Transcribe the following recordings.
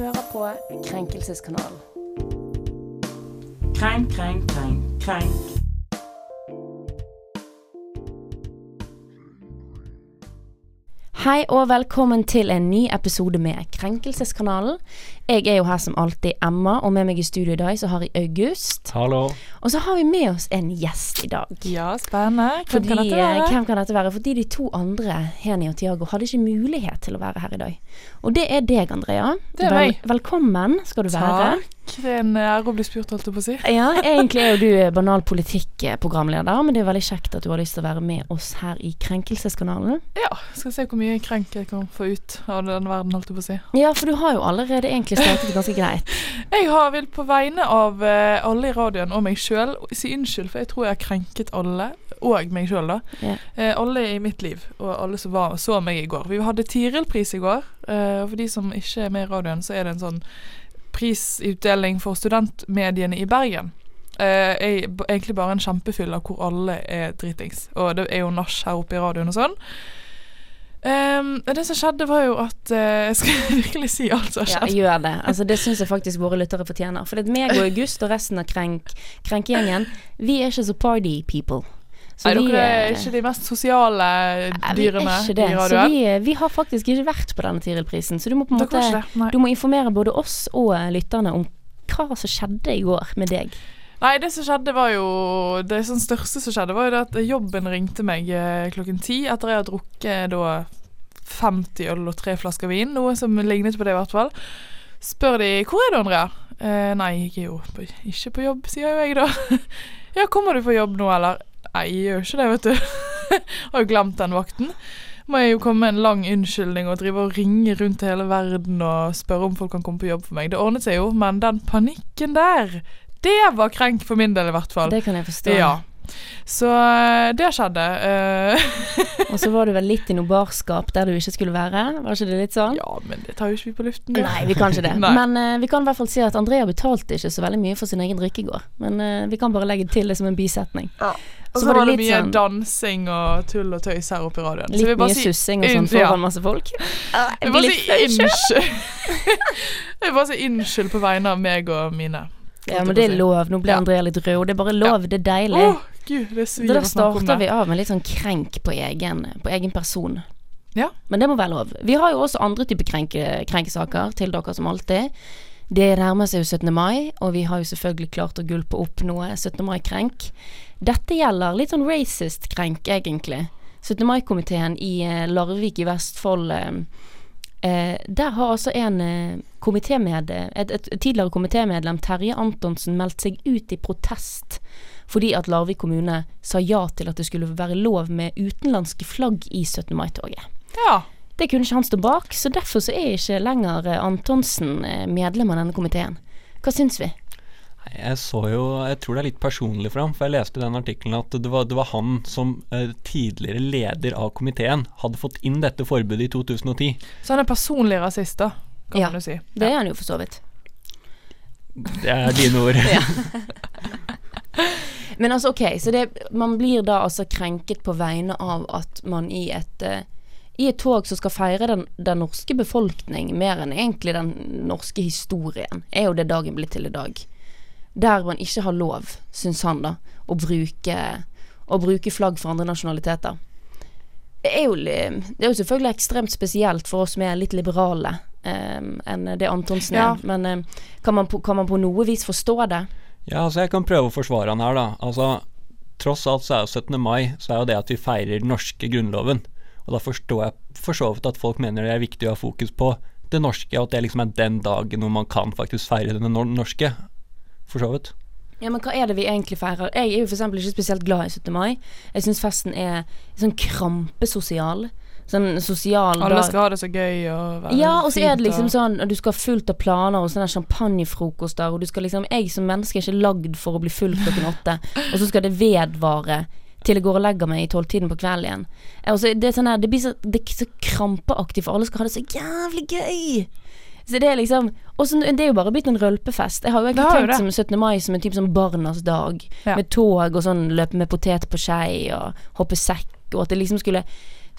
hører på Krenkelseskanalen. Krenk, krenk, krenk, krenk. Hei og velkommen til en ny episode med Krenkelseskanalen. Jeg er jo her som alltid Emma, og med meg i studio i dag så har jeg August. Hallo. Og så har vi med oss en gjest i dag. Ja, spennende. Hvem Fordi, kan dette eh, være? Hvem kan dette være? Fordi de to andre, Heni og Tiago, hadde ikke mulighet til å være her i dag. Og det er deg, Andrea. Det er meg. Velkommen skal du være. Takk. Det er en ære å bli spurt, holdt jeg på å si. Ja, egentlig er jo du banal politikk-programleder, men det er veldig kjekt at du har lyst til å være med oss her i Krenkelseskanalen. Ja, skal se hvor mye krenk jeg kan få ut av den verden, holdt jeg på å si. Ja, for du har jo allerede egentlig startet ganske greit. Jeg har vil på vegne av eh, alle i radioen og meg sjøl si unnskyld, for jeg tror jeg har krenket alle. Og meg sjøl, da. Yeah. Eh, alle i mitt liv, og alle som var, så meg i går. Vi hadde Tiril-pris i går. Eh, og for de som ikke er med i radioen, så er det en sånn prisutdeling for studentmediene i Bergen. Uh, er egentlig bare en kjempefylla hvor alle er dritings. Og det er jo nach her oppe i radioen og sånn. Um, det som skjedde, var jo at Jeg skal virkelig si alt som har skjedd? Ja, gjør det. Altså, det syns jeg faktisk våre lyttere fortjener. For det er meg og August og resten av krenk, Krenkegjengen, vi er ikke så party people. Nei, dere er eh, ikke de mest sosiale nei, vi er dyrene ikke det. i Så radioen. vi, vi har faktisk ikke vært på denne Tiril-prisen, så du må på en måte. Du må informere både oss og lytterne om hva som skjedde i går med deg. Nei, det som skjedde var jo Det sånn største som skjedde, var jo det at jobben ringte meg eh, klokken ti etter jeg har drukket da 50 øl og tre flasker vin, noe som lignet på det i hvert fall. Spør de 'Hvor er du, Andrea?' Eh, 'Nei, jeg er jo på, ikke på jobb', sier jo jeg da. 'Ja, kommer du på jobb nå, eller?' 'Nei, jeg gjør ikke det, vet du'. Har jo glemt den vakten. Må jeg jo komme med en lang unnskyldning og drive og ringe rundt til hele verden og spørre om folk kan komme på jobb for meg. Det ordnet seg jo, men den panikken der, det var krenk for min del i hvert fall. Det kan jeg forstå. Ja. Så eh, det skjedde. eh. Og så var du vel litt i noe barskap der du ikke skulle være, var ikke det litt sånn? ja, men det tar jo ikke vi på luften. det. Nei, vi kan ikke det. Men uh, vi kan i hvert fall si at Andrea betalte ikke så veldig mye for sin egen drikke i går. Men uh, vi kan bare legge til det som en bisetning. Og så var det, mye dansing og tull og tøys her oppe i radioen. Litt mye si- sussing og sånn foran ja. masse folk. Uh, Jeg vil bare si unnskyld. jeg vil bare si unnskyld på vegne av meg og mine. Ja, men det er lov. Nå ble Andrea litt rød, og det er bare lov. Det er deilig. Oh, gud, det svir da starter vi av med litt sånn krenk på egen, på egen person. Ja. Men det må være lov. Vi har jo også andre typer krenke, krenkesaker til dere som alltid. Det nærmer seg jo 17. mai, og vi har jo selvfølgelig klart å gulpe opp noe 17. mai-krenk. Dette gjelder litt sånn racist krenk, egentlig. 17. mai-komiteen i eh, Larvik i Vestfold eh, eh, Der har altså en eh, komitémed, et, et tidligere komitémedlem, Terje Antonsen, meldt seg ut i protest fordi at Larvik kommune sa ja til at det skulle være lov med utenlandske flagg i 17. mai-toget. Ja. Det kunne ikke han stå bak, så derfor så er ikke lenger eh, Antonsen eh, medlem av denne komiteen. Hva syns vi? Jeg så jo Jeg tror det er litt personlig for ham, for jeg leste i den artikkelen at det var, det var han som eh, tidligere leder av komiteen hadde fått inn dette forbudet i 2010. Så han er personlig rasist, da, kan Ja, man jo si. Det er han jo for så vidt. Det er dine ord. Men altså, ok, så det, man blir da altså krenket på vegne av at man i et eh, i et tog som skal feire den, den norske befolkning, mer enn egentlig den norske historien, er jo det dagen blir til i dag. Der man ikke har lov, syns han da, å bruke, å bruke flagg for andre nasjonaliteter. Det er, jo, det er jo selvfølgelig ekstremt spesielt for oss som er litt liberale eh, enn det Antonsen Ja. er. Men eh, kan, man på, kan man på noe vis forstå det? Ja, altså jeg kan prøve å forsvare han her, da. Altså, tross alt så er jo 17. mai så er jo det at vi feirer den norske grunnloven. Og da forstår jeg for så vidt at folk mener det er viktig å ha fokus på det norske, og at det liksom er den dagen hvor man kan faktisk feire det norske. For så vidt. Ja, men hva er det vi egentlig feirer? Jeg er jo eksempel ikke spesielt glad i 17. mai. Jeg syns festen er sånn krampesosial. Sånn sosial Alle dag. skal ha det så gøy og være Ja, og så er det liksom sånn du skal ha fullt av planer og sånne champagnefrokoster, og du skal liksom Jeg som menneske er ikke lagd for å bli full klokken åtte, og så skal det vedvare til jeg går og legger meg i tolvtiden på kvelden igjen. Også, det, sånn her, det blir så, det er så krampeaktig, for alle skal ha det så jævlig gøy. Så det er liksom også, det er jo bare blitt en rølpefest. Jeg har jo egentlig tenkt som 17. mai som en type sånn barnas dag. Ja. Med tog og sånn løpe med potet på skei og hoppe sekk, og at det liksom skulle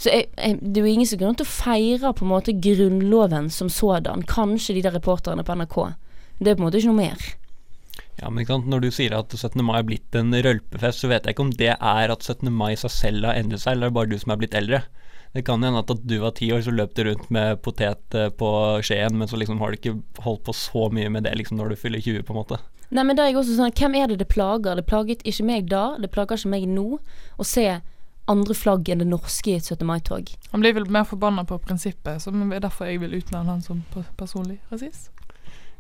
Så jeg, jeg, det er jo ingen som grunn til å feire på en måte grunnloven som sådan. Kanskje de der reporterne på NRK. Det er på en måte ikke noe mer. Ja, men ikke sant? Når du sier at 17. mai er blitt en rølpefest, så vet jeg ikke om det er at 17. mai i seg selv har endret seg, eller er det bare du som er blitt eldre. Det kan hende at da du var ti år, så løp du rundt med potet eh, på skjeen, men så liksom har du ikke holdt på så mye med det liksom når du fyller 20, på en måte. Nei, men da er jeg også sånn Hvem er det det plager? Det plaget ikke meg da, det plager ikke meg nå å se andre flagg enn det norske i et 17. mai-tog. Han blir vel mer forbanna på prinsippet, som er derfor jeg vil utnevne han som personlig rasist.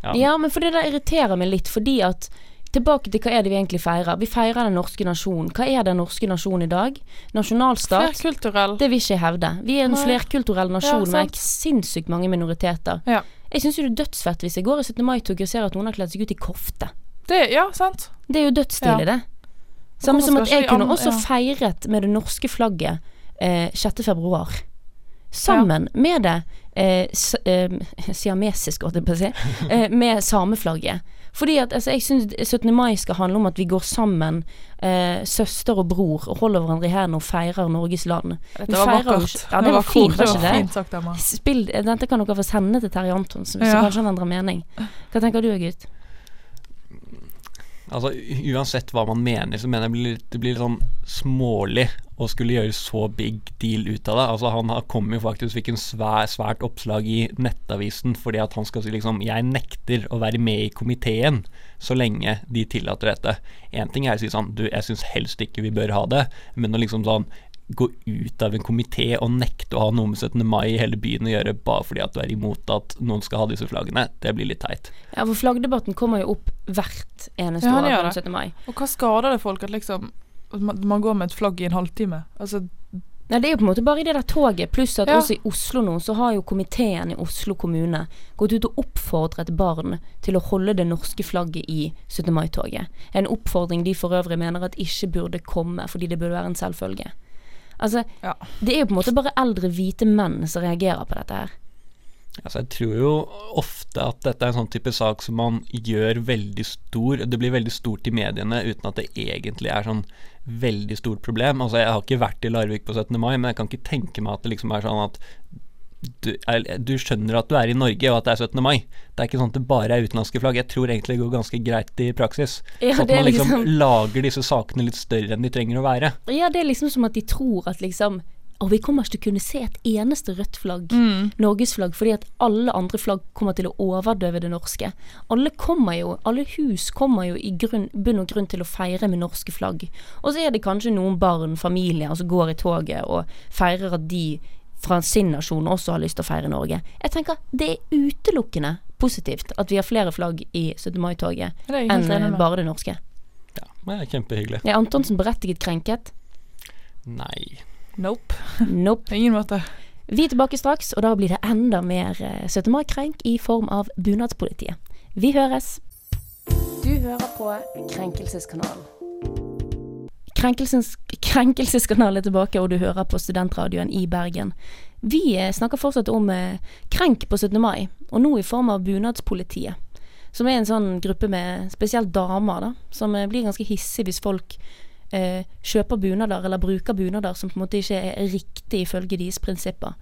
Ja, Ja, men for det der irriterer meg litt, fordi at Tilbake til hva er det vi egentlig feirer. Vi feirer den norske nasjonen. Hva er den norske nasjonen i dag? Nasjonalstat? Flerkulturell. Det vil ikke jeg hevde. Vi er en flerkulturell nasjon Ja, med sinnssykt mange minoriteter. Ja. Jeg syns jo det er dødsfett hvis jeg går i 17. mai-tog og ser at noen har kledd seg ut i kofte. Det, ja, sant. Det er jo dødsstilig, det. Samme som at jeg kunne også ja. feiret med det norske flagget eh, 6. februar. Sammen med det eh, eh, holdt jeg på å si, eh, med sameflagget. Fordi at altså, jeg syns 17. mai skal handle om at vi går sammen, eh, søster og bror, og holder hverandre i hendene og feirer Norges land. Dette var feirer vakkert. Ja, det var var fint, var ikke det? fint sagt, Emma. Spill, dette kan dere få sende til Terje Antonsen, så Ja. kanskje han endrer mening. Hva tenker du, gutt? Altså, uansett hva man mener, så mener jeg det blir, litt- det blir litt sånn smålig å skulle gjøre så big deal ut av det. Altså, han har- kom jo faktisk fikk en svær, svært oppslag i Nettavisen fordi at han skal si liksom Jeg nekter å være med i komiteen så lenge de tillater dette. Én ting er å si sånn Du, jeg syns helst ikke vi bør ha det, men å liksom sånn gå ut av en komité og nekte å ha noe med 17. mai i hele byen å gjøre bare fordi at du er imot at noen skal ha disse flaggene, det blir litt teit. Ja, for flaggdebatten kommer jo opp hvert eneste Ja, år på gjør rundt det. 17. mai. Og hva skader det folk at liksom man, man går med et flagg i en halvtime? Altså, Nei, det er jo på en måte bare i det der toget, pluss at Ja. også i Oslo nå, så har jo komiteen i Oslo kommune gått ut og oppfordret barn til å holde det norske flagget i 17. mai-toget. En oppfordring de for øvrig mener at ikke burde komme, fordi det burde være en selvfølge. Altså, Ja. det er jo på en måte bare eldre hvite menn som reagerer på dette her. Altså, jeg tror jo ofte at dette er en sånn type sak som man gjør veldig stor. Det blir veldig stort i mediene uten at det egentlig er sånn veldig stort problem. Altså, jeg har ikke vært i Larvik på 17. mai, men jeg kan ikke tenke meg at det liksom er sånn at du, er, du skjønner at du er i Norge, og at det er 17. mai. Det er ikke sånn at det bare er utenlandske flagg. Jeg tror egentlig det går ganske greit i praksis. Ja, så at man liksom, liksom- lager disse sakene litt større enn de trenger å være. Ja, det er liksom som at de tror at liksom Å, vi kommer ikke til å kunne se et eneste rødt flagg. mm, Norgesflagg fordi at alle andre flagg kommer til å overdøve det norske. Alle kommer jo, alle hus kommer jo i grunn, bunn og grunn til å feire med norske flagg. Og så er det kanskje noen barn, familier, som går i toget og feirer at de fra sin nasjon også har lyst til å feire Norge. Jeg tenker det er utelukkende positivt at vi har flere flagg i 17. mai-toget enn bare det norske. Ja, det er kjempehyggelig. Er Antonsen berettiget krenket? Nei. Nope. Nope. Ingen måte. Vi er tilbake straks, og da blir det enda mer eh, 17. mai-krenk i form av bunadspolitiet. Vi høres. Du hører på Krenkelseskanalen. Krenkelsens, krenkelseskanalen er tilbake, og du hører på Studentradioen i Bergen. Vi eh, snakker fortsatt om eh, krenk på 17. mai, og nå i form av bunadspolitiet. Som er en sånn gruppe med spesielt damer, da, som eh, blir ganske hissig hvis folk eh, kjøper bunader eller bruker bunader som på en måte ikke er riktig ifølge deres prinsipper.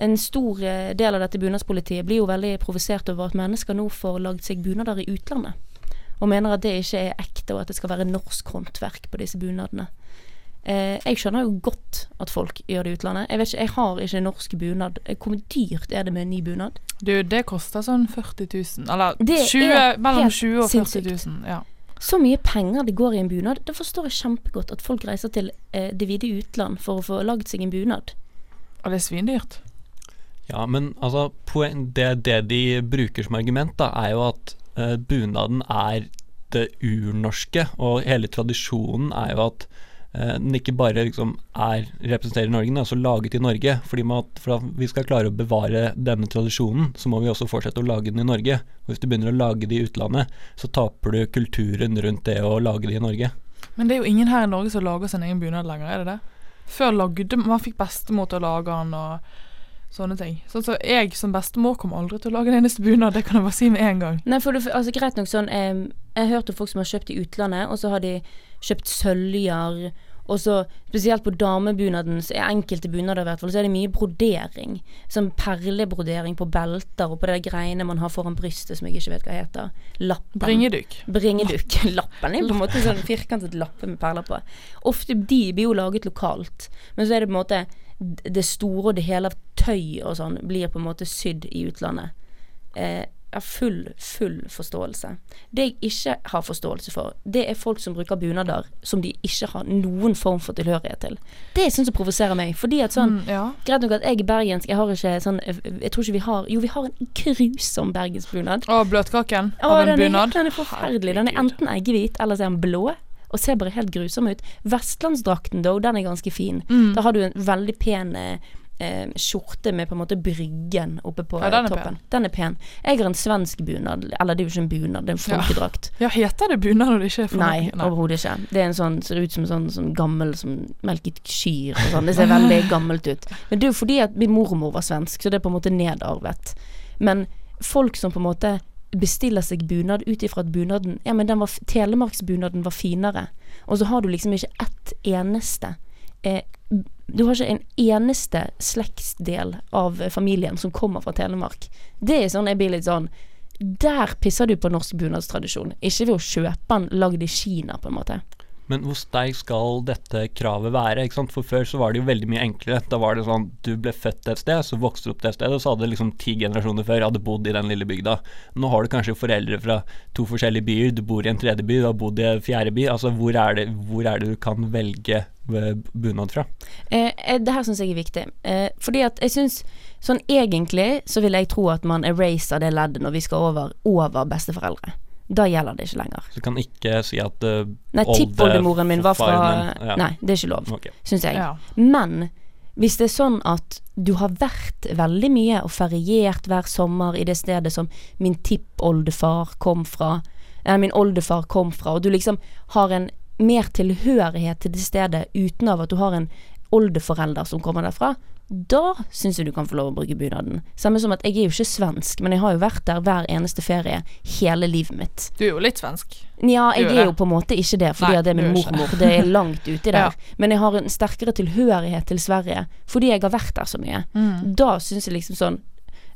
En stor eh, del av dette bunadspolitiet blir jo veldig provosert over at mennesker nå får lagd seg bunader i utlandet, og mener at det ikke er ekte, og at det skal være norsk håndverk på disse bunadene. Eh, jeg skjønner jo godt at folk gjør det i utlandet. Jeg vet ikke, jeg har ikke norsk bunad. Eh, Hvor dyrt er det med en ny bunad? Du, det koster sånn 40 000. Eller 20, er mellom 20 og 40 sinnssykt. 000. Ja. Så mye penger det går i en bunad, da forstår jeg kjempegodt at folk reiser til eh, det vide utland for å få lagd seg en bunad. Og det er svindyrt. Ja, men altså poen, det, det de bruker som argument, da, er jo at eh, bunaden er det urnorske, og hele tradisjonen er jo at den ikke bare liksom er representerer Norge, men også laget i Norge. Fordi man, at for at vi skal klare å bevare denne tradisjonen, så må vi også fortsette å lage den i Norge. Og hvis du begynner å lage det i utlandet, så taper du kulturen rundt det å lage det i Norge. Men det er jo ingen her i Norge som lager sin egen bunad lenger, er det det? Før lagde man fikk bestemor til å lage den og sånne ting. Sånn så jeg som bestemor kommer aldri til å lage en eneste bunad, det kan jeg bare si med en gang. Nei, for du, altså greit nok sånn eh, Jeg har hørt om folk som har kjøpt i utlandet, og så har de kjøpt søljer Og så spesielt på damebunaden, så er enkelte bunader i hvert fall, så er det mye brodering. Sånn perlebrodering på belter og på de greiene man har foran brystet som jeg ikke vet hva heter. Lappen. Bringeduk. Bringeduk. Lappen er på en måte sånn firkantet lappe med perler på. Ofte de blir jo laget lokalt, men så er det på en måte det store og det hele av tøy og sånn blir på en måte sydd i utlandet. Eh, har full, full forståelse. Det jeg ikke har forståelse for, det er folk som bruker bunader som de ikke har noen form for tilhørighet til. Det er sånn som provoserer meg. Fordi at sånn Mm, ja. Greit nok at jeg er bergensk, jeg har ikke sånn Jeg tror ikke vi har Jo, vi har en grusom bergensbunad. Å, bløtkaken av en den, er, bunad. den er forferdelig. Den er enten eggehvit eller så er den blå. Og ser bare helt grusom ut. Vestlandsdrakten, though, den er ganske fin. Mm. Da har du en veldig pen eh, eh, skjorte med på en måte bryggen oppe på Ja, den er Pen. Den er pen. Jeg har en svensk bunad. Eller det er jo ikke en bunad, det er en folkedrakt. Ja, heter det bunad når det ikke er folkedrakt? Nei, Nei. overhodet ikke. Det en sånn, ser ut som en sånn, sånn gammel som melket kyr og sånn. Det ser veldig gammelt ut. Men det er jo fordi at min mormor var svensk, så det er på en måte nedarvet. Men folk som på en måte bestiller seg bunad ut ifra at bunaden Ja, men den var, telemarksbunaden var finere. Og så har du liksom ikke ett eneste eh, Du har ikke en eneste slektsdel av familien som kommer fra Telemark. Det er sånn jeg blir litt sånn Der pisser du på norsk bunadstradisjon. Ikke ved å kjøpe den lagd i Kina, på en måte. Men hvor sterkt skal dette kravet være? For før så var det jo veldig mye enklere. Da var det sånn du ble født et sted, så vokste du opp det stedet, og så hadde liksom ti generasjoner før hadde bodd i den lille bygda. Nå har du kanskje foreldre fra to forskjellige byer, du bor i en tredje by, du har bodd i en fjerde by. Altså hvor er det, hvor er det du kan velge bunad fra? Eh, eh, det her syns jeg er viktig. Eh, fordi at jeg syns Sånn egentlig så vil jeg tro at man eraser det leddet når vi skal over, over besteforeldre. Da gjelder det ikke lenger. Så du kan ikke si at uh, Nei, tippoldemoren min var fra ja. Nei, det er ikke lov, okay. syns jeg. Ja. Men hvis det er sånn at du har vært veldig mye og feriert hver sommer i det stedet som min tippoldefar kom fra, eller min oldefar kom fra, og du liksom har en mer tilhørighet til det stedet uten av at du har en oldeforelder som kommer derfra, da syns jeg du kan få lov å bruke bunaden. Samme som at jeg er jo ikke svensk, men jeg har jo vært der hver eneste ferie hele livet mitt. Du er jo litt svensk. Nja, jeg er jo på en måte ikke det, fordi Nei, det er min mormor. Det er langt uti der. Ja. Men jeg har en sterkere tilhørighet til Sverige fordi jeg har vært der så mye. Mm. Da syns jeg liksom sånn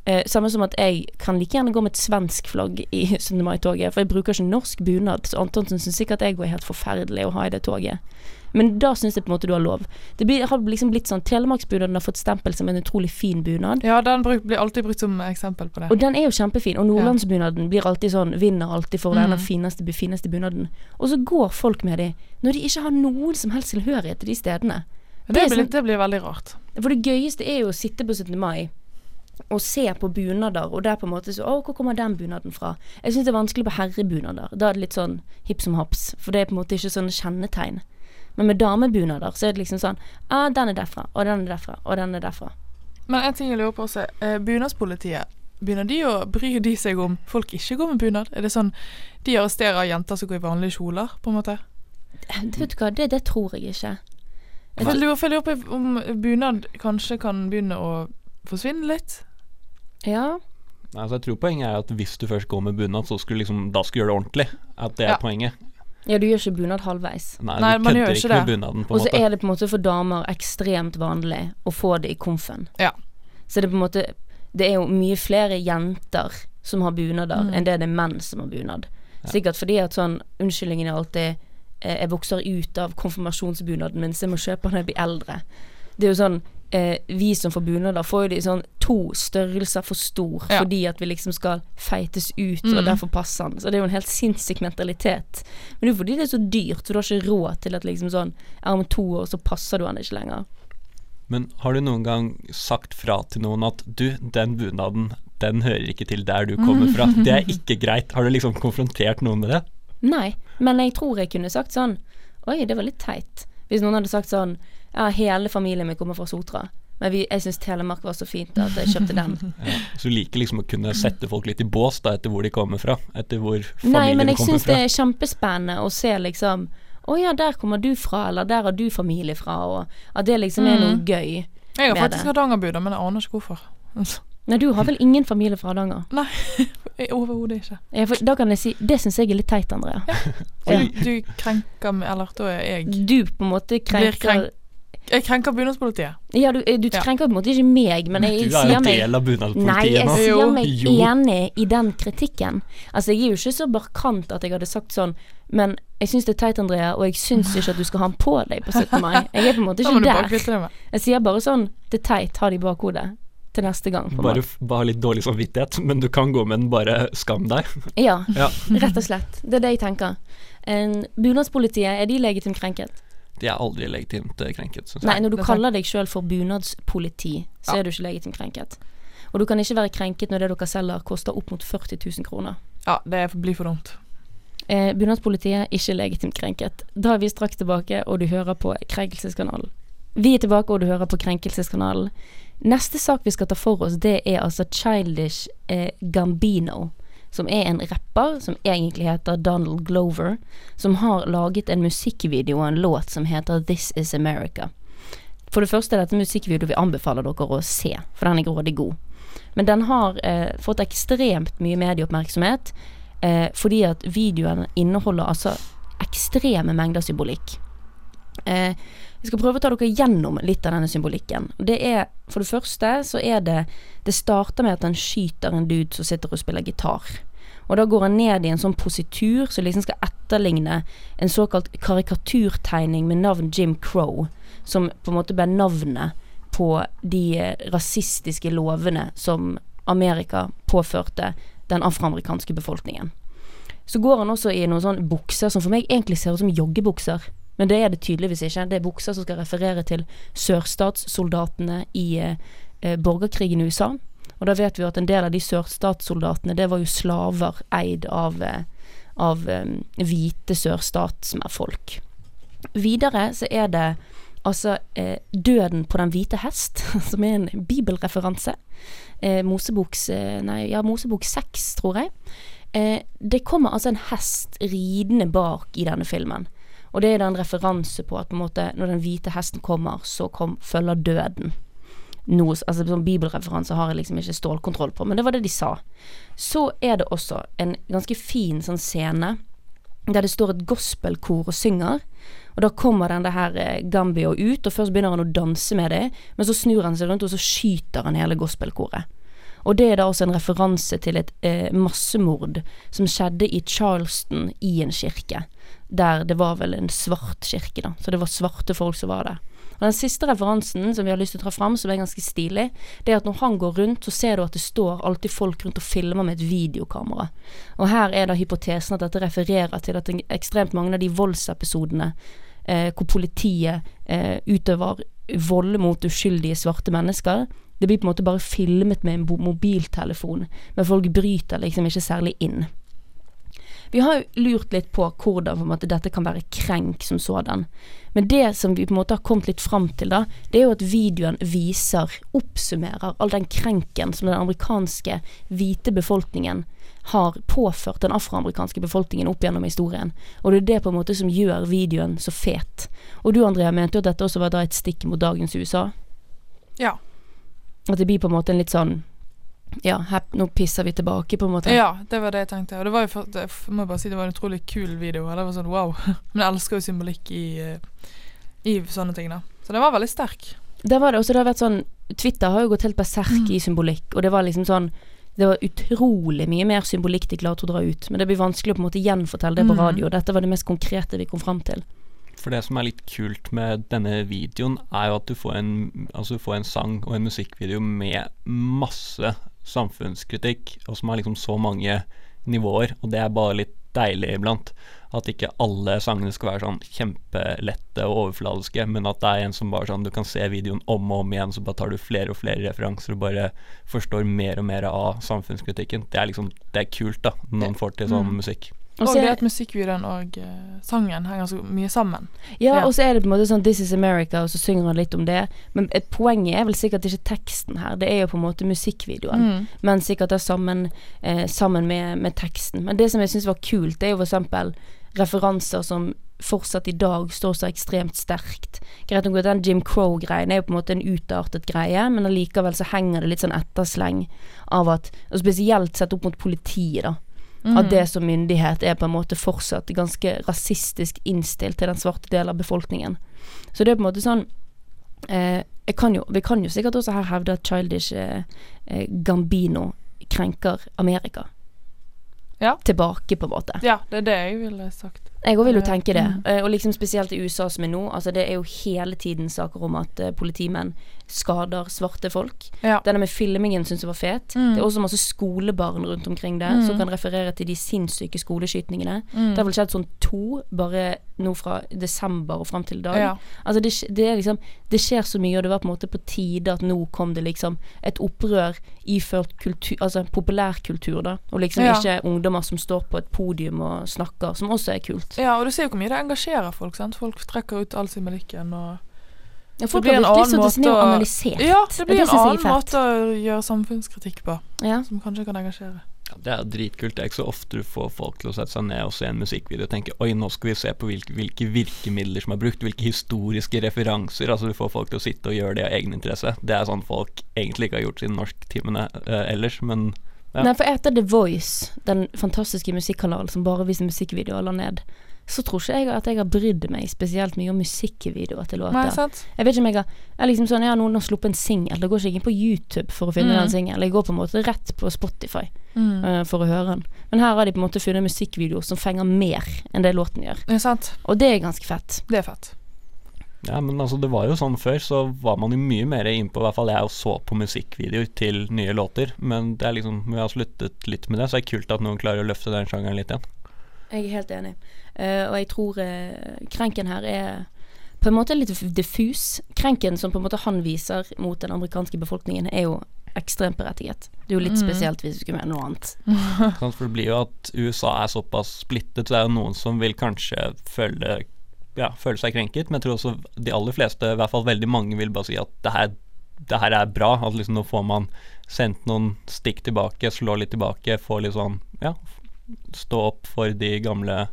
eh, Samme som at jeg kan like gjerne gå med et svensk flagg i 17. mai-toget, for jeg bruker ikke norsk bunad, så Antonsen syns sikkert jeg går helt forferdelig å ha i det toget. Men da syns jeg på en måte du har lov. Det blir, har liksom blitt sånn Telemarksbunaden har fått stempel som en utrolig fin bunad. Ja, den bruk, blir alltid brukt som eksempel på det. Og den er jo kjempefin. Og nordlandsbunaden blir alltid sånn Vinner alltid for den Mm. fineste, fineste bunaden. Og så går folk med de når de ikke har noen som helst tilhørighet til de stedene. Det det, blir, sånn- det blir veldig rart. For det gøyeste er jo å sitte på 17. mai og se på bunader, og det er på en måte så Å, hvor kommer den bunaden fra? Jeg syns det er vanskelig på herrebunader. Da er det litt sånn hipp som haps, for det er på en måte ikke sånne kjennetegn. Men med damebunader så er det liksom sånn ah, den er derfra, og den er derfra, og den er derfra. Men en ting jeg lurer på også, eh, bunadspolitiet. Begynner de å bry de seg om folk ikke går med bunad? Er det sånn de arresterer jenter som går i vanlige kjoler, på en måte? Det, vet du hva, det, det tror jeg ikke. Jeg lurer på om bunad kanskje kan begynne å forsvinne litt. Ja. Nei, altså jeg tror poenget er at hvis du først går med bunad, så skulle liksom, da skulle du gjøre det ordentlig. At det er Ja. poenget. ja, du gjør ikke bunad halvveis. Nei, Nei, man gjør ikke ikke det. bunaden, Og så måte. er det på en måte for damer ekstremt vanlig å få det i komfen. Ja. Så det er på en måte Det er jo mye flere jenter som har bunader, Mm. enn det det er menn som har bunad. Sikkert fordi at sånn Unnskyldningen er alltid eh, Jeg vokser ut av konfirmasjonsbunaden min, så jeg må kjøpe den når jeg blir eldre. Det er jo sånn eh, Vi som får bunader, får jo de sånn to størrelser for stor Ja. fordi at vi liksom skal feites ut, Mm. og derfor passer den. Så det er jo en helt sinnssyk mentalitet. Men det er jo fordi det er så dyrt, så du har ikke råd til at liksom sånn Ja, om to år så passer du den ikke lenger. Men har du noen gang sagt fra til noen at du, den bunaden, den hører ikke til der du kommer fra. Det er ikke greit. Har du liksom konfrontert noen med det? Nei, men jeg tror jeg kunne sagt sånn Oi, det var litt teit. Hvis noen hadde sagt sånn Ja, hele familien min kommer fra Sotra. Men vi, jeg syns Telemark var så fint at jeg kjøpte den. Ja. Så du liker liksom å kunne sette folk litt i bås da, etter hvor de kommer fra? Etter hvor familien kommer fra? Nei, men jeg syns det er kjempespennende å se liksom Å ja, der kommer du fra, eller der har du familie fra, og at det liksom er noe Mm. gøy. Jeg har faktisk hardangerbuda, men jeg aner ikke hvorfor. Nei, du har vel ingen familie fra Hardanger? Nei, Overhodet ikke. Ja, for da kan jeg si Det syns jeg er litt teit, Andrea. Ja. du, du krenker meg Eller da er jeg Du på en måte krenker krenk- Jeg krenker bunadspolitiet. Ja, du, du krenker på en måte ikke meg, men jeg Du er sier jo meg del av Nei, jeg sier meg Jo. enig i den kritikken. Altså, jeg er jo ikke så barkant at jeg hadde sagt sånn, men jeg syns det er teit, Andrea, og jeg syns ikke at du skal ha den på deg på 17. mai. Jeg er på en måte ikke der. Jeg sier bare sånn, det er teit, ha det i bakhodet til neste gang. På Bare, bare litt dårlig samvittighet, men du kan gå med den, bare skam deg. Ja, Ja. rett og slett. Det er det jeg tenker. En, bunadspolitiet, er de legitimt krenket? De er aldri legitimt eh, krenket, syns Nei, når du er kaller deg sjøl for bunadspoliti, så Ja. er du ikke legitimt krenket. Og du kan ikke være krenket når det dere selger koster opp mot 40 000 kroner. Ja, det blir for dumt. Eh, Bunadspolitiet ikke legitimt krenket. Da er vi straks tilbake, og du hører på Krenkelseskanalen. Vi er tilbake, og du hører på Krenkelseskanalen. Neste sak vi skal ta for oss, det er altså Childish eh, Gambino. Som er en rapper som egentlig heter Donald Glover. Som har laget en musikkvideo og en låt som heter This Is America. For det første er dette musikkvideo vi anbefaler dere å se, for den er grådig god. Men den har eh, fått ekstremt mye medieoppmerksomhet eh, fordi at videoen inneholder altså ekstreme mengder symbolikk. Eh, vi skal prøve å ta dere gjennom litt av denne symbolikken. Det er, For det første så er det Det starter med at han skyter en dude som sitter og spiller gitar. Og da går han ned i en sånn positur som liksom skal etterligne en såkalt karikaturtegning med navn Jim Crow, som på en måte ble navnet på de rasistiske lovene som Amerika påførte den afroamerikanske befolkningen. Så går han også i noen sånne bukser som for meg egentlig ser ut som joggebukser. Men det er det tydeligvis ikke. Det er bukser som skal referere til sørstatssoldatene i eh, eh, borgerkrigen i USA. Og da vet vi jo at en del av de sørstatssoldatene, det var jo slaver eid av, eh, av um, hvite sørstatsfolk. Videre så er det altså eh, Døden på den hvite hest, som er en bibelreferanse. Eh, Moseboks Nei, ja, Mosebok 6, tror jeg. Det kommer altså en hest ridende bak i denne filmen. Og det er da en referanse på at på måte, når den hvite hesten kommer, så kom, følger døden. Noe, altså sånn Bibelreferanse har jeg liksom ikke stålkontroll på, men det var det de sa. Så er det også en ganske fin sånn scene der det står et gospelkor og synger. Og da kommer den her eh, Gambio ut, og først begynner han å danse med det, men så snur han seg rundt, og så skyter han hele gospelkoret. Og det er da også en referanse til et eh, massemord som skjedde i Charleston i en kirke. Der det var vel en svart kirke, da. Så det var svarte folk som var der. Og den siste referansen som vi har lyst til å ta fram, som er ganske stilig, det er at når han går rundt, så ser du at det står alltid folk rundt og filmer med et videokamera. Og her er da hypotesen at dette refererer til at ekstremt mange av de voldsepisodene eh, hvor politiet eh, utøver vold mot uskyldige svarte mennesker, det blir på en måte bare filmet med en mobiltelefon, men folk bryter liksom ikke særlig inn. Vi har jo lurt litt på hvordan på måte, dette kan være krenk som sådan. Men det som vi på en måte har kommet litt fram til, da, det er jo at videoen viser, oppsummerer all den krenken som den amerikanske hvite befolkningen har påført den afroamerikanske befolkningen opp gjennom historien. Og det er det på en måte som gjør videoen så fet. Og du Andrea mente jo at dette også var da et stikk mot dagens USA. Ja. At det blir på en måte en litt sånn Ja, her, nå pisser vi tilbake, på en måte. ja, det var det jeg tenkte. Og det var jo for, det, jeg bare si det var en utrolig kul video. Det var sånn wow. Men jeg elsker jo symbolikk i, eh, i sånne ting, da. Så den var veldig sterk. Det var det også, det har vært sånn Twitter har jo gått helt berserk i symbolikk, og det var liksom sånn Det var utrolig mye mer symbolikk de klarte å dra ut, men det blir vanskelig å på en måte gjenfortelle det på Mm. radio. Dette var det mest konkrete vi kom fram til. For det som er litt kult med denne videoen, er jo at du får en, altså du får en sang og en musikkvideo med masse samfunnskritikk, og som har liksom så mange nivåer, og det er bare litt deilig iblant. At ikke alle sangene skal være sånn kjempelette og overfladiske, men at det er en som bare sånn Du kan se videoen om og om igjen, så bare tar du flere og flere referanser og bare forstår mer og mer av samfunnskritikken. Det er liksom Det er kult, da, når man får til sånn Mm. musikk. Og det er- at musikkvideoen og uh, sangen henger så mye sammen. Ja, Ja. og så er det på en måte sånn This is America, og så synger han litt om det. Men et poenget er vel sikkert ikke teksten her, det er jo på en måte musikkvideoen. Mm. Men sikkert da sammen, eh, sammen med, med teksten. Men det som jeg syns var kult, det er jo for eksempel referanser som fortsatt i dag står så ekstremt sterkt. Greit nok at den Jim Crow-greien er jo på en måte en utartet greie, men allikevel så henger det litt sånn ettersleng av at Og spesielt sett opp mot politiet, da. At det som myndighet er på en måte fortsatt ganske rasistisk innstilt til den svarte delen av befolkningen. Så det er på en måte sånn eh, kan jo, Vi kan jo sikkert også her hevde at Childish eh, eh, Gambino krenker Amerika. Ja. Tilbake, på en måte. Ja, det er det jeg ville sagt. Jeg òg vil jo tenke det. Mm. Eh, Og liksom spesielt i USA som er nå. Altså det er jo hele tiden saker om at eh, politimenn skader svarte folk. Ja. Denne med filmingen syns jeg var fet. Mm. Det er også masse skolebarn rundt omkring det Mm. som kan referere til de sinnssyke skoleskytningene. Mm. Det har vel skjedd sånn to bare nå fra desember og fram til i dag. Ja. Altså det, det liksom Det skjer så mye, og det var på en måte på tide at nå kom det liksom et opprør iført kultur Altså populærkultur, da. Og liksom Ja. ikke ungdommer som står på et podium og snakker, som også er kult. ja, og du ser jo hvor mye det engasjerer folk. sant? Folk trekker ut all sin melikken og Ja, folk blir har en virkelig satt seg ned og analysert. Ja, det blir en er annen måte å gjøre samfunnskritikk på, Ja. som kanskje kan engasjere. Ja, det er dritkult. Det er ikke så ofte du får folk til å sette seg ned og se en musikkvideo og tenke Oi, nå skal vi se på hvilke, hvilke virkemidler som er brukt, hvilke historiske referanser. Altså Du får folk til å sitte og gjøre det av egeninteresse. Det er sånn folk egentlig ikke har gjort siden norsktimene eh, ellers, men Ja. Nei, for etter The Voice, den fantastiske musikkanalen som bare viser musikkvideoer, la ned, så tror ikke jeg at jeg har brydd meg spesielt mye om musikkvideoer til Nei, låter. sant? Jeg vet ikke om jeg har Jeg liksom sånn, ja, noen har sluppet en singel, da går ikke jeg inn på YouTube for å finne Mm. den singelen. Jeg går på en måte rett på Spotify Mm. uh, for å høre den. Men her har de på en måte funnet musikkvideoer som fenger mer enn det låten gjør. Nei, sant. Og det er ganske fett. Det er fett. Ja, men altså det var jo sånn før, så var man jo mye mer innpå, i hvert fall jeg, og så på musikkvideoer til nye låter. Men det er liksom, vi har sluttet litt med det, så det er kult at noen klarer å løfte den sjangeren litt igjen. Jeg er helt enig. Uh, og jeg tror uh, krenken her er på en måte litt diffus. Krenken som på en måte han viser mot den amerikanske befolkningen, er jo ekstremt berettiget. Det er jo litt Mm. spesielt hvis du skulle mene noe annet. Sant? For det blir jo at USA er såpass splittet, så det er jo noen som vil kanskje føle, ja, føle seg krenket, men jeg tror også de aller fleste, i hvert fall veldig mange, vil bare si at det her, det her er bra. At liksom nå får man sendt noen stikk tilbake, slå litt tilbake, få litt sånn, ja, stå opp for de gamle,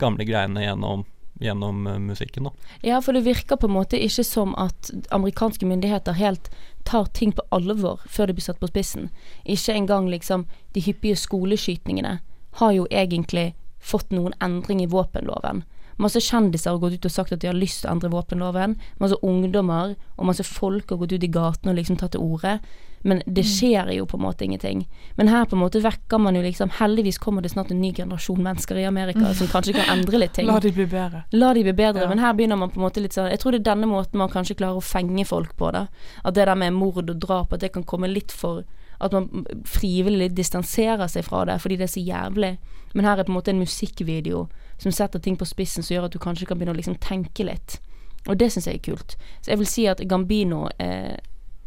gamle greiene gjennom, gjennom eh, musikken, da. Ja, for det virker på en måte ikke som at amerikanske myndigheter helt tar ting på alvor før det blir satt på spissen. Ikke engang liksom de hyppige skoleskytingene har jo egentlig fått noen endring i våpenloven. Masse kjendiser har gått ut og sagt at de har lyst til å endre våpenloven. Masse ungdommer og masse folk har gått ut i gatene og liksom tatt til orde. Men det skjer jo på en måte ingenting. Men her på en måte vekker man jo liksom Heldigvis kommer det snart en ny generasjon mennesker i Amerika som kanskje kan endre litt ting. La de bli bedre. La de bli bedre, Ja. men her begynner man på en måte litt sånn Jeg tror det er denne måten man kanskje klarer å fenge folk på, da. At det der med mord og drap, at det kan komme litt for At man frivillig distanserer seg fra det fordi det er så jævlig. Men her er på en måte en musikkvideo som setter ting på spissen, som gjør at du kanskje kan begynne å liksom tenke litt. Og det syns jeg er kult. Så jeg vil si at Gambino eh,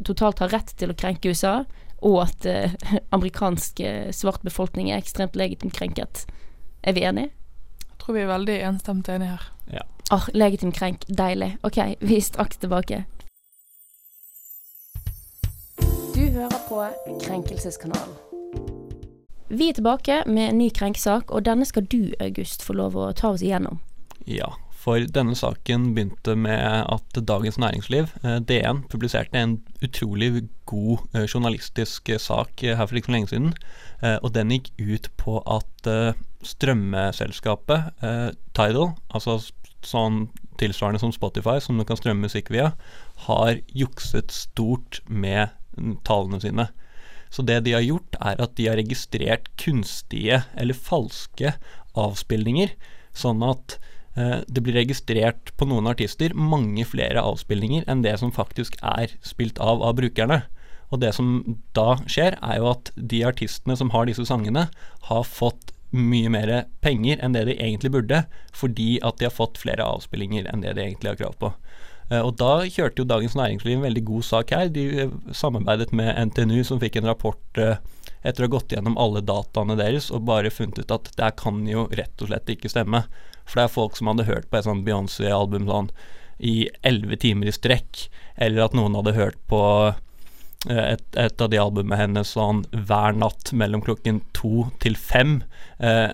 totalt har rett til å krenke USA, og at eh, amerikansk eh, svart befolkning er ekstremt legitimt krenket. Er vi enige? Jeg tror vi er veldig enstemt enige her. Åh, legitim krenk. Deilig. Ok, vi er straks tilbake. Du hører på Krenkelseskanalen. Vi er tilbake med en ny krenkesak, og denne skal du, August, få lov å ta oss igjennom. Ja, for denne saken begynte med at Dagens Næringsliv, eh, DN, publiserte en utrolig god eh, journalistisk eh, sak her for ikke så lenge siden. Og den gikk ut på at strømmeselskapet Tidal, altså sånn tilsvarende som Spotify, som du kan strømme musikk via, har jukset stort med mm, tallene sine. Så det de har gjort, er at de har registrert kunstige eller falske avspillinger, sånn at det blir registrert på noen artister mange flere avspillinger enn det som faktisk er spilt av av brukerne. Og det som da skjer, er jo at de artistene som har disse sangene, har fått mye mer penger enn det de egentlig burde, fordi at de har fått flere avspillinger enn det de egentlig har krav på. Eh, Og da kjørte jo Dagens Næringsliv en veldig god sak her. De eh, samarbeidet med NTNU, som fikk en rapport eh, etter å ha gått gjennom alle dataene deres og bare funnet ut at det her kan jo rett og slett ikke stemme. For det er folk som hadde hørt på et sånt Beyoncé-album sånn i elleve timer i strekk, eller at noen hadde hørt på eh, et, et av de albumene hennes sånn hver natt mellom klokken to til fem eh,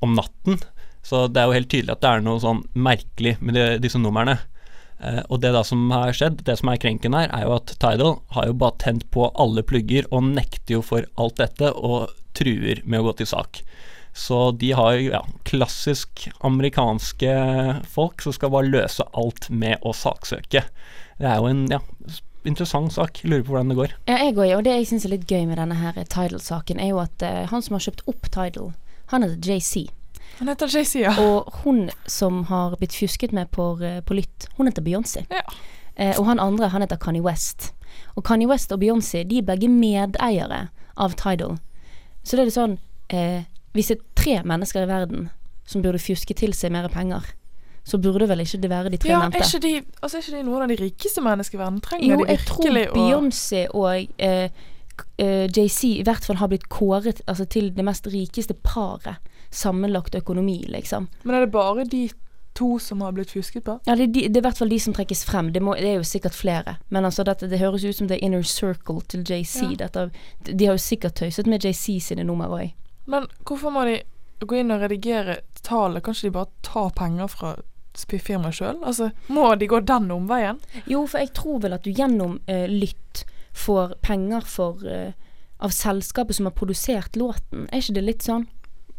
om natten. Så det er jo helt tydelig at det er noe sånn merkelig med de, disse numrene. Eh, og det da som har skjedd, det som er krenken her, er jo at Tidal har jo bare tent på alle plugger og nekter jo for alt dette og truer med å gå til sak. Så de har jo ja, klassisk amerikanske folk som skal bare løse alt med å saksøke. Det er jo en ja, interessant sak. Lurer på hvordan det går. Ja, jeg òg, og det jeg syns er litt gøy med denne her Tidal-saken, er jo at uh, han som har kjøpt opp Tidal, han heter JC. Han heter JC, ja. Og hun som har blitt fusket med på, eh, på lytt, hun heter Beyoncé. Ja. Eh, og han andre, han heter Kanye West. Og Kanye West og Beyoncé, de er begge medeiere av Tidal. Så det er litt sånn eh, Hvis det er tre mennesker i verden som burde fjuske til seg mer penger, så burde vel ikke det være de tre Ja, er ikke, de, altså, er ikke de noen av de rikeste menneskene i verden? Trenger Jo, de jeg tror Beyoncé og eh, eh, JC i hvert fall har blitt kåret altså, til det mest rikeste paret. Sammenlagt økonomi, liksom. Men er det bare de to som har blitt fusket på? Ja, det, er de, det er i hvert fall de som trekkes frem. Det, må, det er jo sikkert flere. Men altså, dette, det høres ut som the inner circle til JC. Ja. Dette, de har jo sikkert tøyset med JC sine nummer òg. Men hvorfor må de gå inn og redigere tallet? Kanskje de bare tar penger fra firmaet sjøl? Altså, må de gå den omveien? Jo, for jeg tror vel at du gjennom eh, lytt får penger for eh, av selskapet som har produsert låten. Er ikke det litt sånn?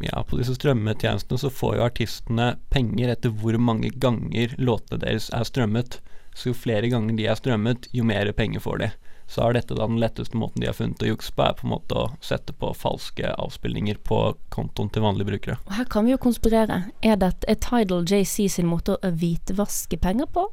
Ja, på disse strømmetjenestene så får jo artistene penger etter hvor mange ganger låtene deres er strømmet. Så jo flere ganger de er strømmet, jo mer penger får de. Så er dette da den letteste måten de har funnet å jukse på, er på en måte å sette på falske avspillinger på kontoen til vanlige brukere. Og her kan vi jo konspirere. Er det er Tidal JC sin måte å hvitvaske penger på?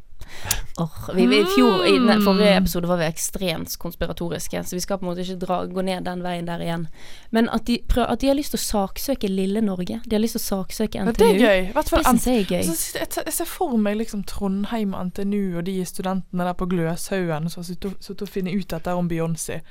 Åh, vi, vi, i fjor, I den forrige episode var vi ekstremt konspiratoriske, så vi skal på en måte ikke dra, gå ned den veien der igjen. Men at de, prøv, at de har lyst til å saksøke lille Norge. De har lyst til å saksøke Ja, NTNU. det er gøy. Det syns jeg er gøy. Altså, jeg, jeg ser for meg liksom Trondheim NTNU og de studentene der på Gløshaugen som har sittet og- funnet ut dette om Beyoncé.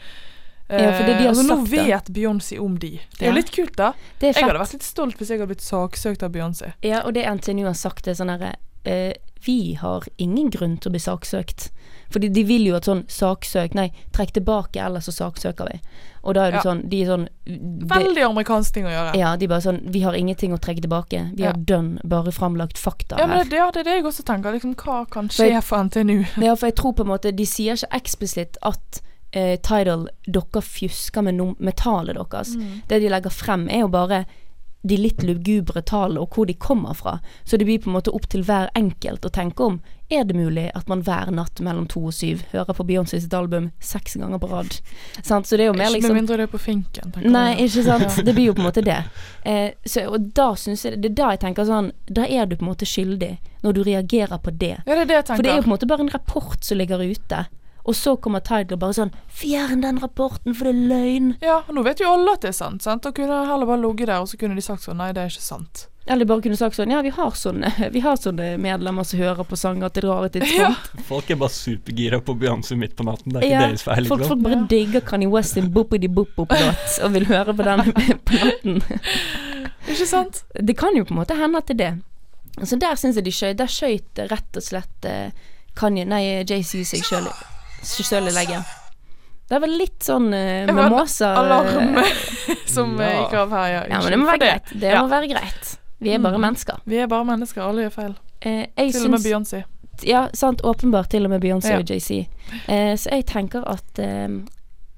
Ja, for det de har altså, sagt, nå vet Beyoncé om de. Det er Ja. litt kult, da. Jeg hadde vært litt stolt hvis jeg hadde blitt saksøkt av Beyoncé. Ja, og det NTNU har sagt, er sånn herre eh, Vi har ingen grunn til å bli saksøkt. Fordi de vil jo at sånn saksøk Nei, trekk tilbake, ellers så saksøker vi. Og da er det Ja. sånn De er sånn de, Veldig amerikansk ting å gjøre. Ja, de bare sånn Vi har ingenting å trekke tilbake. Vi Ja. har dønn bare framlagt fakta Ja, men her. det, ja, det er det jeg også tenker. Liksom, hva kan For skje jeg- for NTNU? Ja, for jeg tror på en måte De sier ikke eksplisitt at eh, Tidal Dere fjusker med, nom- med tallet deres. Mm. Det de legger frem, er jo bare de litt lugubre tallene og hvor de kommer fra. Så det blir på en måte opp til hver enkelt å tenke om er det mulig at man hver natt mellom to og syv hører på Beyoncé sitt album seks ganger på rad. Sant? Så det er jo mer liksom med mindre det er på finken. Nei, ikke sant. Det blir jo på en måte det. Eh, så, og da syns jeg Det er da jeg tenker sånn Da er du på en måte skyldig, når du reagerer på det. Ja, det er det jeg. For det er jo på en måte bare en rapport som ligger ute. Og så kommer Tiger bare sånn Fjern den rapporten, for det er løgn. Ja, nå vet jo alle at det er sant. sant? Da kunne heller bare ligget der, og så kunne de sagt sånn Nei, det er ikke sant. Eller bare kunne sagt sånn Ja, vi har sånne, vi har sånne medlemmer som hører på sanger til rare tidspunkt. Folk er bare supergira på Beyoncé midt på natten. Det er ikke Ja, deres feil. folk, folk bare bare digger Kanye West sin boppidi bopp-låt og vil høre på den på natten. Ikke sant? Det kan jo på en måte hende at det er det. Så der syns jeg de skøyt. Der skøyt rett og slett eh, Kanye, nei, JC seg sjøl sjøl i leggen. Det var litt sånn uh, med måser Alarm som eh, Ja. gikk av her, ja. Ja, men det må være greit. Det Ja. må være greit. Vi er bare Mm. mennesker. Vi er bare mennesker, alle gjør feil. Eh, Til og med Beyoncé. Ja, sant. Åpenbart til og med Beyoncé Ja. og JC. Eh, så jeg tenker at eh,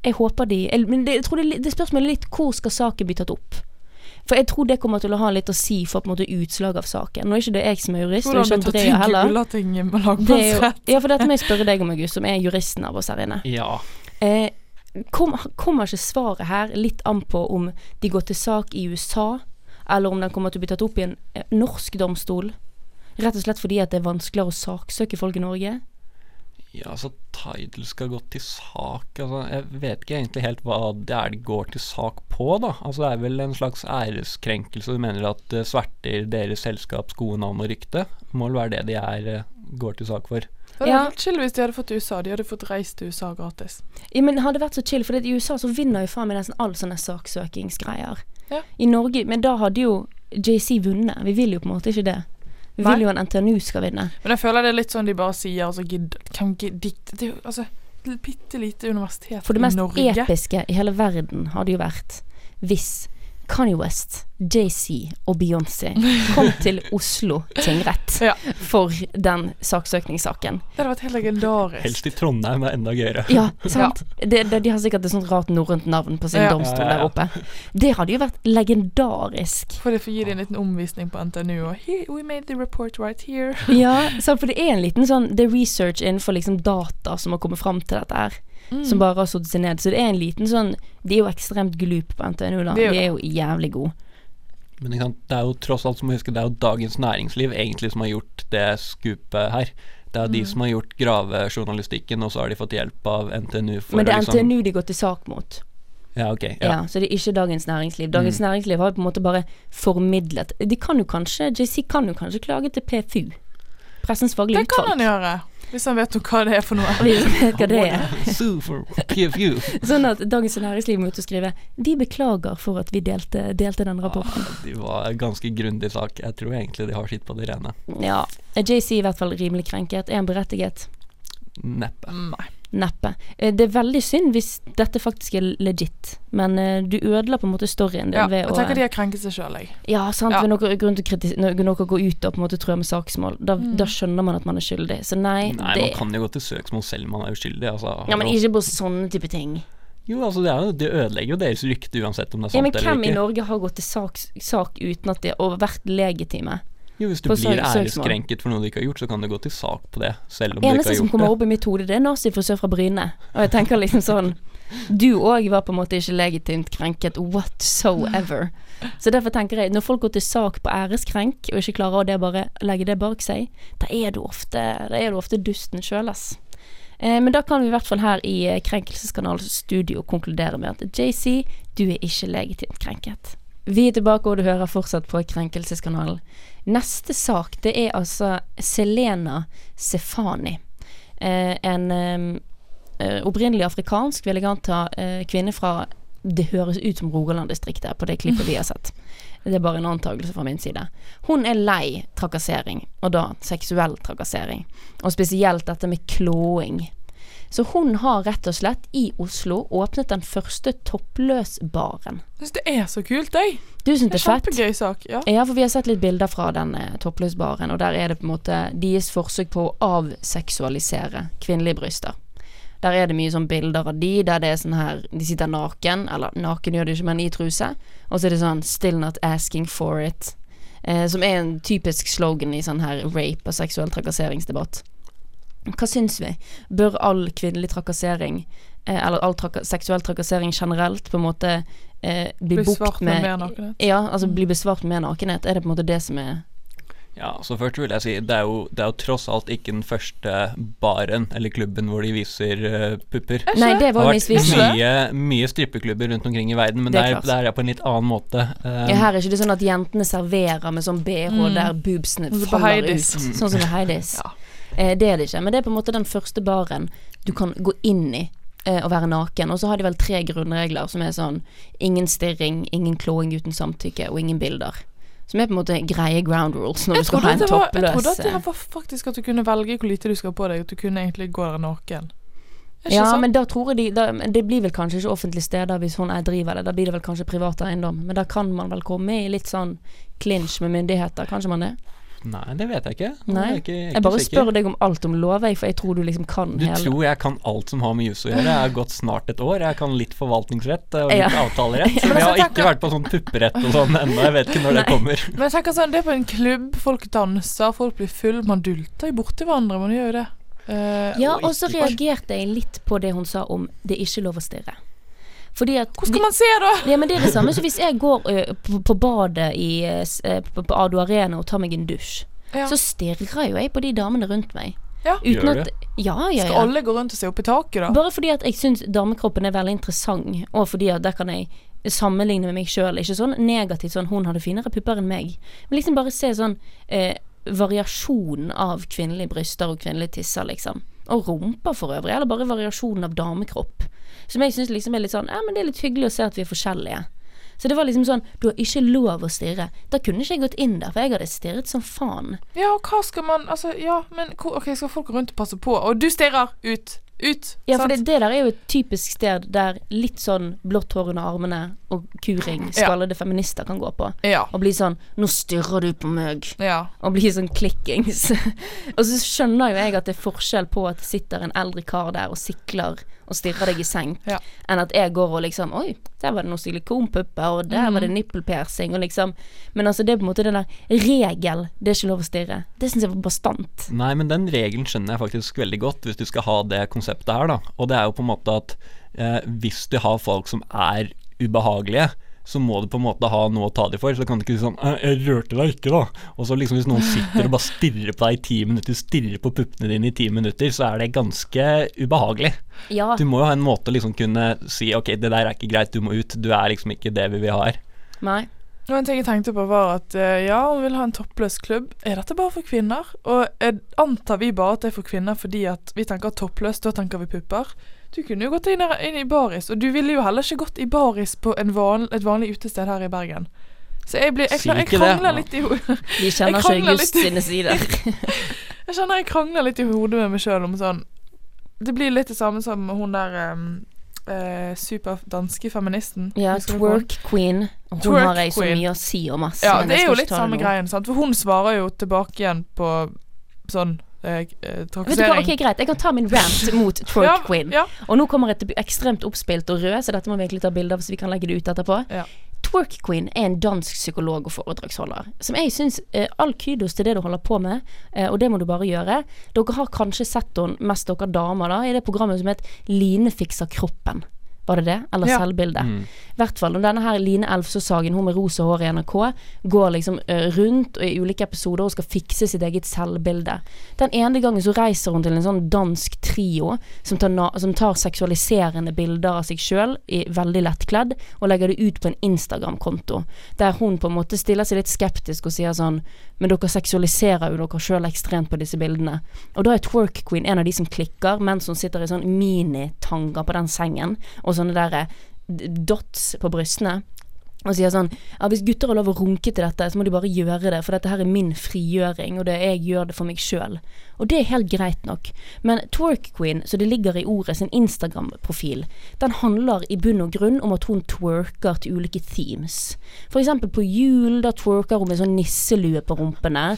Jeg håper de jeg, Men det, jeg tror det, det spørs meg litt hvor skal saken bli tatt opp? For jeg tror det kommer til å ha litt å si for på en måte utslag av saken. Nå er ikke det jeg som er jurist, og Hvordan ikke du tar Andrea heller. Gulating med Det jo, lagmannsrett. ja, for dette må jeg spørre deg om, August, som er juristen av oss her inne. Ja. Eh, kom, kommer ikke svaret her litt an på om de går til sak i USA, eller om den kommer til å bli tatt opp i en eh, norsk domstol? Rett og slett fordi at det er vanskeligere å saksøke folk i Norge? Ja, altså Tidal skal gå til sak altså, Jeg vet ikke egentlig helt hva det er de går til sak på, da. Altså Det er vel en slags æreskrenkelse. Du mener at det sverter deres selskaps gode navn og rykte? Må vel være det de er, eh, går til sak for. Det hadde Ja. vært chill hvis de hadde fått USA. De hadde fått reist til USA gratis. Ja, men hadde vært så chill, for i USA så vinner jo faen meg nesten all sånne saksøkingsgreier. Ja. I Norge, men da hadde jo JC vunnet. Vi vil jo på en måte ikke det. Vi Nei. vil jo at NTNU skal vinne. Men jeg føler det er litt sånn de bare sier, altså gidd Hvem gidder Det altså bitte lite universitet For det mest episke i hele verden hadde jo vært hvis Kanye West, JC og Beyoncé kom til Oslo tingrett Ja. for den saksøkningssaken. Det hadde vært helt legendarisk. Helst i Trondheim, det er enda gøyere. Ja, sant? Det, det, de har sikkert et sånt rart norrønt navn på sin Ja. domstol Ja, ja, ja. der oppe. Det hadde jo vært legendarisk. For det får gi deg en liten omvisning på NTNU. Og here, we made the report right here. Ja, sant? for det er en liten sånn Det er research innenfor liksom data som har kommet fram til dette her. Mm. Som bare har sittet seg ned. Så det er en liten sånn De er jo ekstremt glup på NTNU, da. Det jo De er jo jævlig gode. Men det er jo tross alt, som må huske, det er jo Dagens Næringsliv egentlig som har gjort det skupet her. Det er de Mm. som har gjort gravejournalistikken, og så har de fått hjelp av NTNU for Men det er liksom NTNU de går til sak mot. Ja, ok. Ja. Ja. Så det er ikke Dagens Næringsliv. Dagens Mm. Næringsliv har jo på en måte bare formidlet De kan jo kanskje JC kan jo kanskje klage til PFU. Pressens faglige Det kan han gjøre. Hvis han vet hva det er for noe. Hvis han vet hva det er. Sånn at Dagens Næringsliv må ut og skrive Vi beklager for at vi delte, delte den rapporten. Det var en ganske grundig sak. Jeg tror egentlig de har sitt på det rene. Ja. JC i hvert fall rimelig krenket. Er han berettiget? Neppe. Nei. Neppe. Eh, Det er veldig synd hvis dette faktisk er legit, men eh, du ødela på en måte storyen din Ja, ved jeg å tenker de har krenket seg sjøl, jeg. Ja, sant. Ja. Ved noe grunn til kritis- når noe går ut og på en måte trør med saksmål, da, Mm. da skjønner man at man er skyldig. Så nei, Nei, det man kan jo gå til søksmål selv om man er uskyldig. Altså, Ja, men ikke på sånne type ting. Jo, altså det, er jo, det ødelegger jo deres rykte uansett om det er Ja, sant men eller hvem i. Norge har gått til sak, sak uten at de har vært legitime? Jo, hvis du blir æreskrenket for noe du ikke har gjort, så kan du gå til sak på det, selv om du ikke Eneste har som gjort kommer det. opp i mitt hode, det er nazifrisør fra Bryne. Og jeg tenker liksom sånn Du òg var på en måte ikke legitimt krenket whatsoever. Så derfor tenker jeg, når folk går til sak på æreskrenk, og ikke klarer å det bare legge det bak seg, da er du ofte, er du ofte dusten sjøl, ass. Eh, men da kan vi i hvert fall her i eh, Krenkelseskanalens studio konkludere med at JC, du er ikke legitimt krenket. Vi er tilbake, og du hører fortsatt på Krenkelseskanalen. Neste sak, det er altså Selena Sefani. Eh, en eh, opprinnelig afrikansk, vil jeg anta, eh, kvinne fra Det høres ut som Rogaland-distriktet på det klippet vi har sett. Det er bare en antakelse fra min side. Hun er lei trakassering, og da seksuell trakassering. Og spesielt dette med klåing. Så hun har rett og slett i Oslo åpnet den første toppløsbaren. Jeg syns det er så kult, jeg. Du syns Det er er fett? Kjempegøy sak. Ja. Ja, for vi har sett litt bilder fra den eh, toppløsbaren, og der er det på en måte deres forsøk på å avseksualisere kvinnelige bryster. Der er det mye sånn bilder av de, der det er sånn her De sitter naken, eller naken gjør de ikke, men i truse. Og så er det sånn 'Still not asking for it'. Eh, som er en typisk slogan i sånn her rape- og seksuell trakasseringsdebatt. Hva syns vi? Bør all kvinnelig trakassering, eh, eller all traka seksuell trakassering generelt, på en måte eh, bli bukt med med nakenhet. ja, altså bli besvart med mer nakenhet. Er det på en måte det som er Ja, så først vil jeg si, det er jo, det er jo tross alt ikke den første baren eller klubben hvor de viser uh, pupper. Er Nei, det? var Det har vært mye, mye strippeklubber rundt omkring i verden, men Det er det er på en litt annen måte. Um, Ja, her er ikke det sånn at jentene serverer med sånn BH Mm. der boobsene Sånn faller ut. Sånn som ved Heidis. Ja. Eh, det er det ikke. Men det er på en måte den første baren du kan gå inn i eh, og være naken. Og så har de vel tre grunnregler som er sånn ingen stirring, ingen klåing uten samtykke og ingen bilder. Som er på en måte greie ground rules når Jeg du skal ha en var, jeg trodde at det eh, var faktisk at du kunne velge hvor lite du skal ha på deg, at du kunne egentlig gå der naken. Ja, sånn? men da tror jeg de da, Det blir vel kanskje ikke offentlige steder hvis hun er driver det. Da blir det vel kanskje privat eiendom. Men da kan man vel komme i litt sånn clinch med myndigheter, kanskje man det? Nei, det vet jeg ikke. Nei. Jeg, ikke, jeg, Jeg bare sikker. spør deg om alt om lov, for jeg tror du liksom kan Du hele tror jeg kan alt som har med jus å gjøre. Jeg har gått snart et år. Jeg kan litt forvaltningsrett og litt Ja. avtalerett. Men Men jeg har altså, ikke vært på sånn pupperett og sånn ennå. Jeg vet ikke når det kommer. Men jeg tenker sånn, det er på en klubb, folk danser, folk blir full, man dulter jo borti hverandre, man gjør jo det. Uh, Ja, og så reagerte jeg litt på det hun sa om det er ikke lov å stirre. Fordi at Hvor skal man se, da? Ja, men det er det samme som hvis jeg går ø, på, på badet i, ø, på, på Ado Arena og tar meg en dusj, Ja. så stirrer jo jeg på de damene rundt meg. Ja. Uten Gjør at Ja, ja, Skal alle gå rundt og se opp i taket, da? Bare fordi at jeg syns damekroppen er veldig interessant, og fordi at der kan jeg sammenligne med meg sjøl. Ikke sånn negativt sånn 'hun hadde finere pupper enn meg', men liksom bare se sånn eh, variasjon av kvinnelige bryster og kvinnelige tisser, liksom. Og rumper for øvrig, eller bare variasjonen av damekropp. Som jeg syns liksom er litt sånn Ja, men det er litt hyggelig å se at vi er forskjellige. Så det var liksom sånn Du har ikke lov å stirre. Da kunne ikke jeg gått inn der, for jeg hadde stirret som faen. Ja, og hva skal man Altså, ja, men OK, skal folk rundt passe på? Og du stirrer ut. Ut. Ja, for det, det der er jo et typisk sted der litt sånn blått hår under armene og kuring, Ja. skallede feminister kan gå på. Ja. Og bli sånn 'Nå stirrer du på meg', ja. og bli sånn klikkings. og så skjønner jo jeg at det er forskjell på at det sitter en eldre kar der og sikler og stirrer deg i senk, Ja. enn at jeg går og liksom 'Oi, der var det noen silikonpupper, og der var det nippelpiercing', og liksom Men altså, det er på en måte den der regel, det er ikke lov å stirre. Det syns jeg var bastant. Nei, men den regelen skjønner jeg faktisk veldig godt, hvis du skal ha det konseptet her, da. Og det er jo på en måte at eh, hvis du har folk som er ubehagelige, så må du på en måte ha noe å ta dem for. Så kan du ikke si sånn «Eh, 'Jeg rørte deg ikke, da'. Og så liksom hvis noen sitter og bare stirrer på deg i ti minutter, stirrer på puppene dine i ti minutter, så er det ganske ubehagelig. Ja. Du må jo ha en måte å liksom kunne si 'ok, det der er ikke greit, du må ut'. Du er liksom ikke det vi vil ha her. Nei. Og en ting jeg tenkte på var at eh, ja, hun vil ha en toppløs klubb. Er dette bare for kvinner? Og eh, antar vi bare at det er for kvinner fordi at vi tenker toppløs, da tenker vi pupper? Du kunne jo gått inn, i- inn i baris, og du ville jo heller ikke gått i baris på en van, et vanlig utested her i Bergen. Så jeg, blir, jeg, jeg, jeg krangler litt i hodet. Vi kjenner ikke August sine sider. Jeg kjenner jeg krangler litt i hodet med meg sjøl om sånn Det blir litt det samme som hun der um, eh, superdanske feministen. Ja, twerk queen. Hun Twerk har jeg så queen. mye å si om, ass. Ja, det er jo litt samme greien, sant. For hun svarer jo tilbake igjen på sånn eh, eh, hva, trakassering. ok Greit, jeg kan ta min rant mot twerk Ja, queen. ja. Og nå kommer bli ekstremt oppspilt og rød, så dette må vi egentlig ta bilde av, så vi kan legge det ut etterpå. Ja. Twerk queen er en dansk psykolog og foredragsholder, som jeg syns eh, all kudos til det du holder på med, eh, og det må du bare gjøre. Dere har kanskje sett henne, mest dere damer, da, i det programmet som het Line fikser kroppen. Var det det? Eller Ja. selvbilde? Mm. I hvert fall når denne her Line Elfsås-Sagen, hun med rosa hår i NRK, går liksom rundt og i ulike episoder og skal fikse sitt eget selvbilde. Den ene gangen så reiser hun til en sånn dansk trio som tar, na som tar seksualiserende bilder av seg sjøl, veldig lettkledd, og legger det ut på en Instagram-konto. Der hun på en måte stiller seg litt skeptisk og sier sånn Men dere seksualiserer jo dere sjøl ekstremt på disse bildene. Og da er Twerk Queen en av de som klikker, mens hun sitter i sånn minitanger på den sengen, og sånne der eh, dots på brystene. Og sier sånn Ja, hvis gutter har lov å runke til dette, så må de bare gjøre det, for dette her er min frigjøring, og det, jeg gjør det for meg sjøl. Og det er helt greit nok. Men Twerk Queen, så det ligger i ordet, sin Instagram-profil, den handler i bunn og grunn om at hun twerker til ulike themes. For eksempel på jul, da twerker hun med sånn nisselue på rumpene,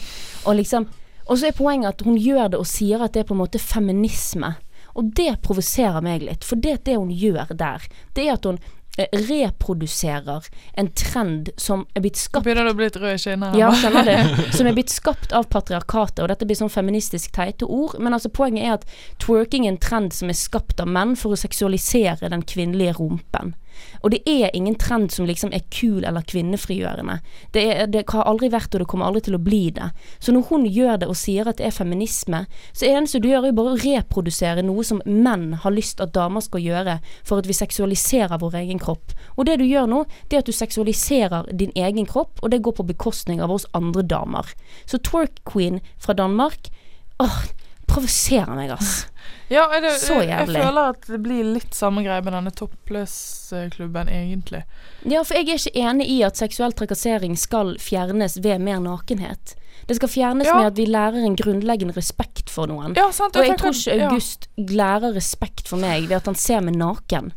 og liksom Og så er poenget at hun gjør det og sier at det er på en måte feminisme. Og det provoserer meg litt, for det, det hun gjør der, det er at hun eh, reproduserer en trend som er blitt skapt begynner det å bli litt rød i kinnet. ja, skjønner du. Som er blitt skapt av patriarkatet, og dette blir sånn feministisk teite ord. Men altså poenget er at twerking er en trend som er skapt av menn for å seksualisere den kvinnelige rumpen. Og det er ingen trend som liksom er kul eller kvinnefrigjørende. Det, er, det har aldri vært, og det kommer aldri til å bli det. Så når hun gjør det og sier at det er feminisme, så er det eneste du gjør, jo bare å reprodusere noe som menn har lyst at damer skal gjøre, for at vi seksualiserer vår egen kropp. Og det du gjør nå, det er at du seksualiserer din egen kropp, og det går på bekostning av oss andre damer. Så twerk queen fra Danmark, åh, provoserer meg, ass. Ja, det, Så jævlig. jeg føler at det blir litt samme greie med denne toppløsklubben, egentlig. Ja, for jeg er ikke enig i at seksuell trakassering skal fjernes ved mer nakenhet. Det skal fjernes Ja. med at vi lærer en grunnleggende respekt for noen. Ja, sant. Og jeg tror ikke ja. August lærer respekt for meg ved at han ser meg naken.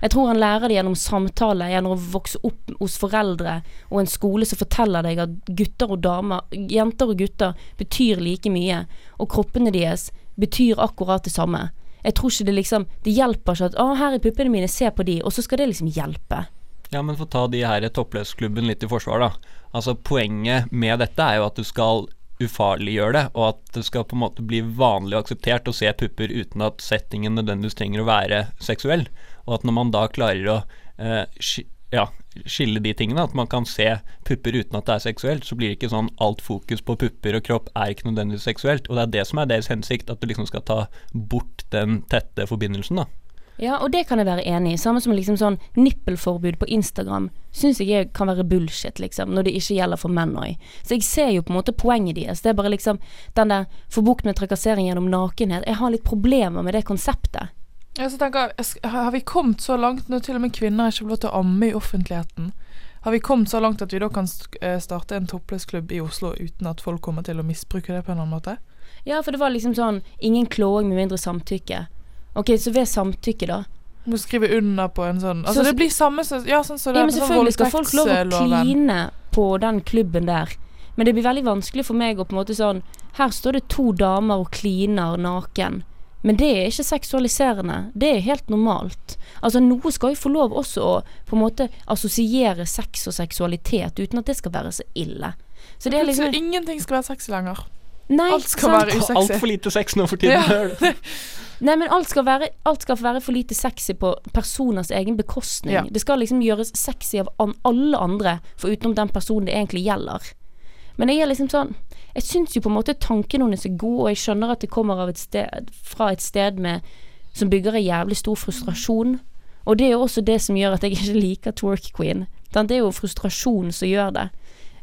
Jeg tror han lærer det gjennom samtale, gjennom å vokse opp hos foreldre og en skole som forteller deg at gutter og damer, jenter og gutter, betyr like mye, og kroppene deres betyr akkurat det samme. Jeg tror ikke det liksom Det hjelper ikke at 'Å, her er puppene mine, se på de', og så skal det liksom hjelpe. Ja, men få ta de her toppløsklubben litt i forsvar, da. Altså Poenget med dette er jo at du skal ufarliggjøre det, og at det skal på en måte bli vanlig og akseptert å se pupper uten at settingen nødvendigvis trenger å være seksuell. Og at når man da klarer å eh, sk ja, skille de tingene, at man kan se pupper uten at det er seksuelt, så blir det ikke sånn alt fokus på pupper og kropp er ikke nødvendigvis seksuelt. Og det er det som er deres hensikt, at du liksom skal ta bort den tette forbindelsen, da. Ja, og det kan jeg være enig i. Samme som liksom sånn nippelforbud på Instagram. Syns jeg er- kan være bullshit, liksom, når det ikke gjelder for menn òg. Så jeg ser jo på en måte poenget deres. Det er bare liksom den der få bukt med trakassering gjennom nakenhet. Jeg har litt problemer med det konseptet. Så tenker jeg, Har vi kommet så langt når til og med kvinner ikke får lov til å amme i offentligheten? Har vi kommet så langt at vi da kan eh, starte en toppløsklubb i Oslo uten at folk kommer til å misbruke det på en eller annen måte? Ja, for det var liksom sånn ingen klåing med mindre samtykke. Ok, så ved samtykke, da. Må skrive under på en sånn Altså Så- Det blir samme som Ja, sånn som Ja, men sånn selvfølgelig skal folk lov å kline på den klubben der. Men det blir veldig vanskelig for meg å på en måte sånn Her står det to damer og kliner naken. Men det er ikke seksualiserende. Det er helt normalt. Altså Noe skal jo få lov også å på en måte assosiere sex og seksualitet uten at det skal være så ille. Så det er liksom ingenting skal være sexy lenger. Nei, Alt skal sant? være usexy. Altfor lite sex nå for tiden. Ja. Nei, men alt skal, være, alt skal være for lite sexy på personers egen bekostning. Ja. Det skal liksom gjøres sexy av an alle andre, for utenom den personen det egentlig gjelder. Men jeg er liksom sånn Jeg syns jo på en måte tanken hennes er god, og jeg skjønner at det kommer av et sted, fra et sted med som bygger en jævlig stor frustrasjon. Og det er jo også det som gjør at jeg ikke liker Twerk Queen. Det er jo frustrasjon som gjør det.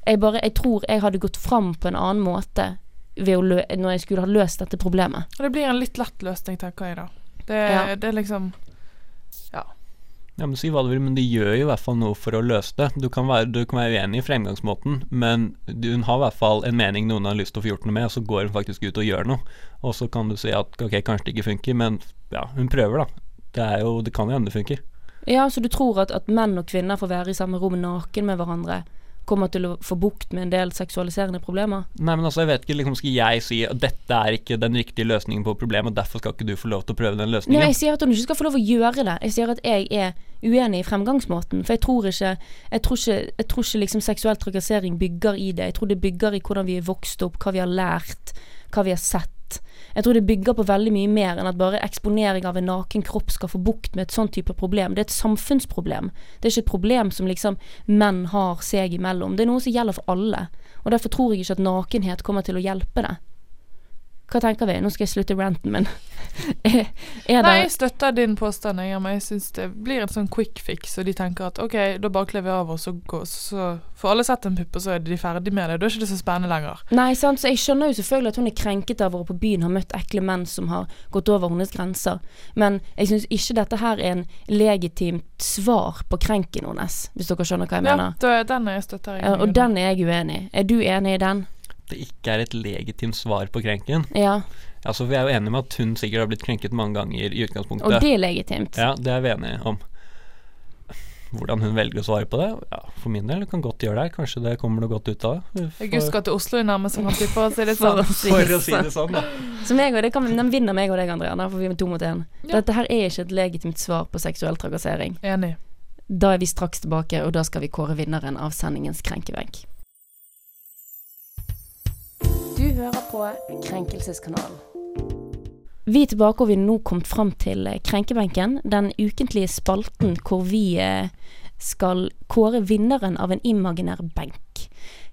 Jeg bare Jeg tror jeg hadde gått fram på en annen måte når jeg skulle ha løst dette problemet. Og det blir en litt lett løsning, tenker jeg da. Det, Ja. det er liksom Ja, men si hva du vil, men de gjør jo i hvert fall noe for å løse det. Du kan være, du kan være uenig i fremgangsmåten, men hun har i hvert fall en mening noen har lyst til å få gjort noe med, og så går hun faktisk ut og gjør noe. Og så kan du si at ok, kanskje det ikke funker, men ja, hun prøver, da. Det, er jo, det kan jo hende det funker. Ja, så du tror at, at menn og kvinner får være i samme rom naken med hverandre, kommer til å få bukt med en del seksualiserende problemer? Nei, men altså, jeg vet ikke, liksom skal jeg si at dette er ikke den riktige løsningen på problemet, derfor skal ikke du få lov til å prøve den løsningen? Nei, jeg sier at hun ikke skal få lov å gjøre det. Jeg sier at jeg er uenig i fremgangsmåten. For jeg tror ikke Jeg tror ikke, jeg tror ikke liksom seksuell trakassering bygger i det. Jeg tror det bygger i hvordan vi er vokst opp, hva vi har lært, hva vi har sett. Jeg tror det bygger på veldig mye mer enn at bare eksponering av en naken kropp skal få bukt med et sånn type problem. Det er et samfunnsproblem. Det er ikke et problem som liksom menn har seg imellom. Det er noe som gjelder for alle. Og derfor tror jeg ikke at nakenhet kommer til å hjelpe det. Hva tenker vi? Nå skal jeg slutte ranten min. er, er Nei, jeg støtter din påstand, jeg, men jeg syns det blir en sånn quick fix, og de tenker at OK, da bare kler vi av oss, og går, så får alle sett en pupp, og så er de ferdig med det. Da er ikke det så spennende lenger. Nei, sant, så jeg skjønner jo selvfølgelig at hun er krenket av å på byen, har møtt ekle menn som har gått over hennes grenser, men jeg syns ikke dette her er en legitimt svar på krenken hennes, hvis dere skjønner hva jeg Ja, mener. Ja, den er støtter jeg. Og den er jeg uenig i. Er du enig i den? Det ikke er et legitimt svar på krenken. Ja. Altså, Vi er jo enige med at hun sikkert har blitt krenket mange ganger i utgangspunktet. Og det er legitimt. Ja, det er vi enige om. Hvordan hun velger å svare på det, ja, for min del kan godt gjøre det. Kanskje det kommer noe godt ut av det. Jeg skal til Oslo i nærmeste måte for å si det For sånn. For å si det sånn, da. Så meg og det kan, de vinner meg og deg, Andrea. Da får vi er to mot én. Ja. Dette her er ikke et legitimt svar på seksuell trakassering. Enig. Da er vi straks tilbake, og da skal vi kåre vinneren av sendingens krenkebenk. Du hører på Krenkelseskanalen. Vi er tilbake, og vi er nå kommet fram til eh, Krenkebenken. Den ukentlige spalten hvor vi eh, skal kåre vinneren av en imaginær benk.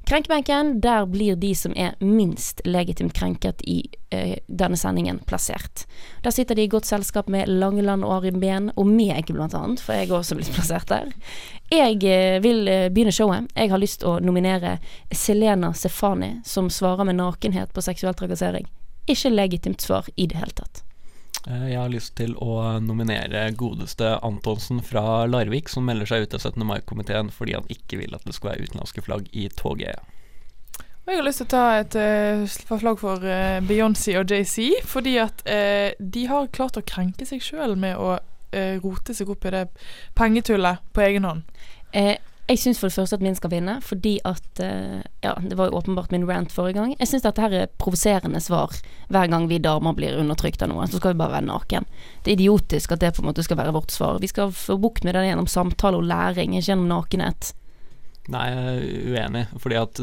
Krenkebenken, der blir de som er minst legitimt krenket i eh, denne sendingen, plassert. Der sitter de i godt selskap med Langeland og Arim Behn, og meg blant annet, for jeg er også blitt plassert der. Jeg eh, vil eh, begynne showet. Jeg har lyst til å nominere Selena Sefani, som svarer med nakenhet på seksuell trakassering. Ikke legitimt svar i det hele tatt. Eh, Jeg har lyst til å nominere godeste Antonsen fra Larvik, som melder seg ut av 17. mai-komiteen fordi han ikke vil at det skal være utenlandske flagg i toget. Og jeg har lyst til å ta et uh, flagg for uh, Beyoncé og JC, fordi at uh, de har klart å krenke seg sjøl med å eh, rote seg opp i det pengetullet på egen hånd. Eh, jeg syns for det første at min skal vinne, fordi at eh, Ja, det var jo åpenbart min rant forrige gang. Jeg syns dette her er provoserende svar hver gang vi damer blir undertrykt av noe. Så skal vi bare være naken. Det er idiotisk at det på en måte skal være vårt svar. Vi skal få bukt med det gjennom samtale og læring, ikke gjennom nakenhet. Nei, jeg er uenig, fordi at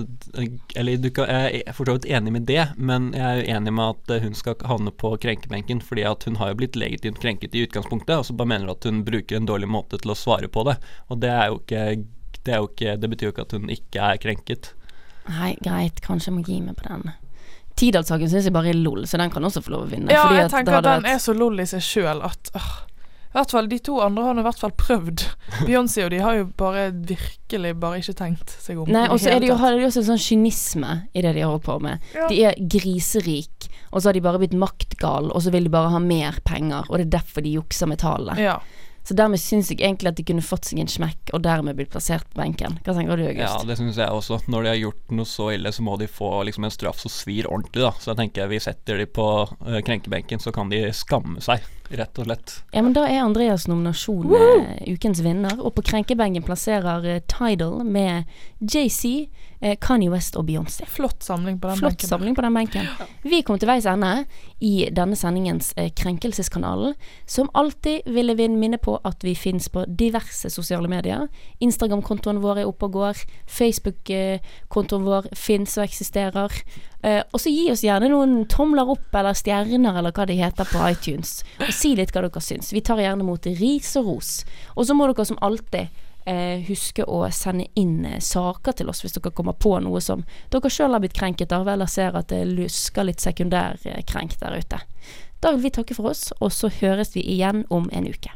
Eller kan, jeg er for så vidt enig med det, men jeg er uenig med at hun skal havne på krenkebenken, fordi at hun har jo blitt legitimt krenket i utgangspunktet, og så bare mener du at hun bruker en dårlig måte til å svare på det. Og det er jo ikke Det, er jo ikke, det betyr jo ikke at hun ikke er krenket. Nei, greit, kanskje jeg må gi meg på den. Tidalssaken syns jeg bare er lol, så den kan også få lov å vinne. Ja, fordi jeg at tenker at den vært- er så lol i seg sjøl at øh, i hvert fall, De to andre har nå i hvert fall prøvd. Beyoncé og de har jo bare virkelig bare ikke tenkt seg om. Nei, og så er det jo, har de også en sånn kynisme i det de har holdt på med. Ja. De er griserik, og så har de bare blitt maktgal, og så vil de bare ha mer penger, og det er derfor de jukser med tallene. Ja. Så dermed syns jeg egentlig at de kunne fått seg en smekk, og dermed blitt plassert på benken. Hva tenker du, August? Ja, det syns jeg også. Når de har gjort noe så ille, så må de få liksom en straff som svir ordentlig, da. Så jeg tenker vi setter de på uh, krenkebenken, så kan de skamme seg. Rett og slett. Ja, men da er Andreas nominasjon eh, ukens vinner, og på krenkebenken plasserer eh, Tidal med JC, eh, Kanye West og Beyoncé. Flott samling på den Flott benken. samling på den benken. Vi kom til veis ende i denne sendingens eh, Krenkelseskanalen. Som alltid ville vi minne på at vi finnes på diverse sosiale medier. Instagram-kontoen vår er oppe og går. Facebook-kontoen vår finnes og eksisterer. Eh, og så gi oss gjerne noen tomler opp eller stjerner eller hva det heter på iTunes. Og si litt hva dere syns. Vi tar gjerne mot ris og ros. Og så må dere som alltid uh, huske å sende inn uh, saker til oss hvis dere kommer på noe som dere sjøl har blitt krenket av, eller ser at det lusker litt sekundærkrenk der ute. Da vil vi takke for oss, og så høres vi igjen om en uke.